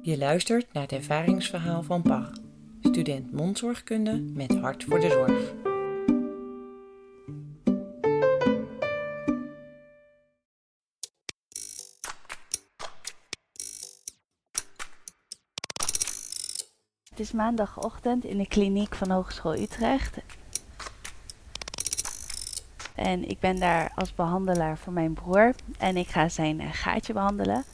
Je luistert naar het ervaringsverhaal van Pach, student mondzorgkunde met hart voor de zorg. Het is maandagochtend in de kliniek van Hogeschool Utrecht. En ik ben daar als behandelaar voor mijn broer. En ik ga zijn eh, gaatje behandelen.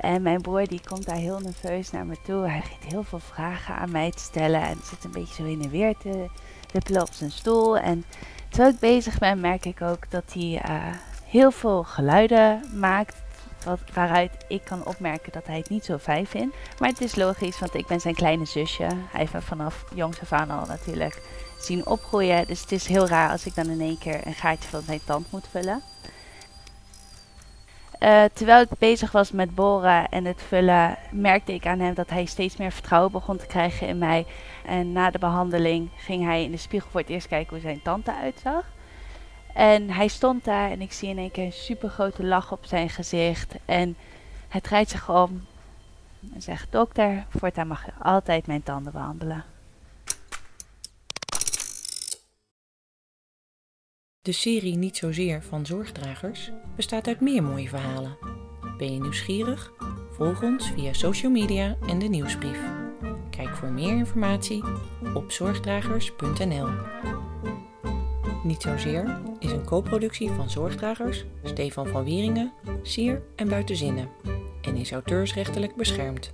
En mijn broer die komt daar heel nerveus naar me toe. Hij begint heel veel vragen aan mij te stellen. En zit een beetje zo in en weer te wippelen op zijn stoel. En terwijl ik bezig ben, merk ik ook dat hij uh, heel veel geluiden maakt. Wat, waaruit ik kan opmerken dat hij het niet zo fijn vindt. Maar het is logisch, want ik ben zijn kleine zusje. Hij heeft me vanaf jongs af aan al natuurlijk zien opgroeien. Dus het is heel raar als ik dan in één keer een gaatje van zijn tand moet vullen. Uh, terwijl ik bezig was met boren en het vullen, merkte ik aan hem dat hij steeds meer vertrouwen begon te krijgen in mij. En na de behandeling ging hij in de spiegel voor het eerst kijken hoe zijn tand eruit zag. En hij stond daar en ik zie in één keer een super grote lach op zijn gezicht. En hij draait zich om en zegt: Dokter, voortaan mag je altijd mijn tanden behandelen. De serie Niet zozeer van zorgdragers bestaat uit meer mooie verhalen. Ben je nieuwsgierig? Volg ons via social media en de nieuwsbrief. Kijk voor meer informatie op zorgdragers.nl. Niet zozeer is een co-productie van Zorgdragers, Stefan van Wieringen, Sier en Buitenzinnen en is auteursrechtelijk beschermd.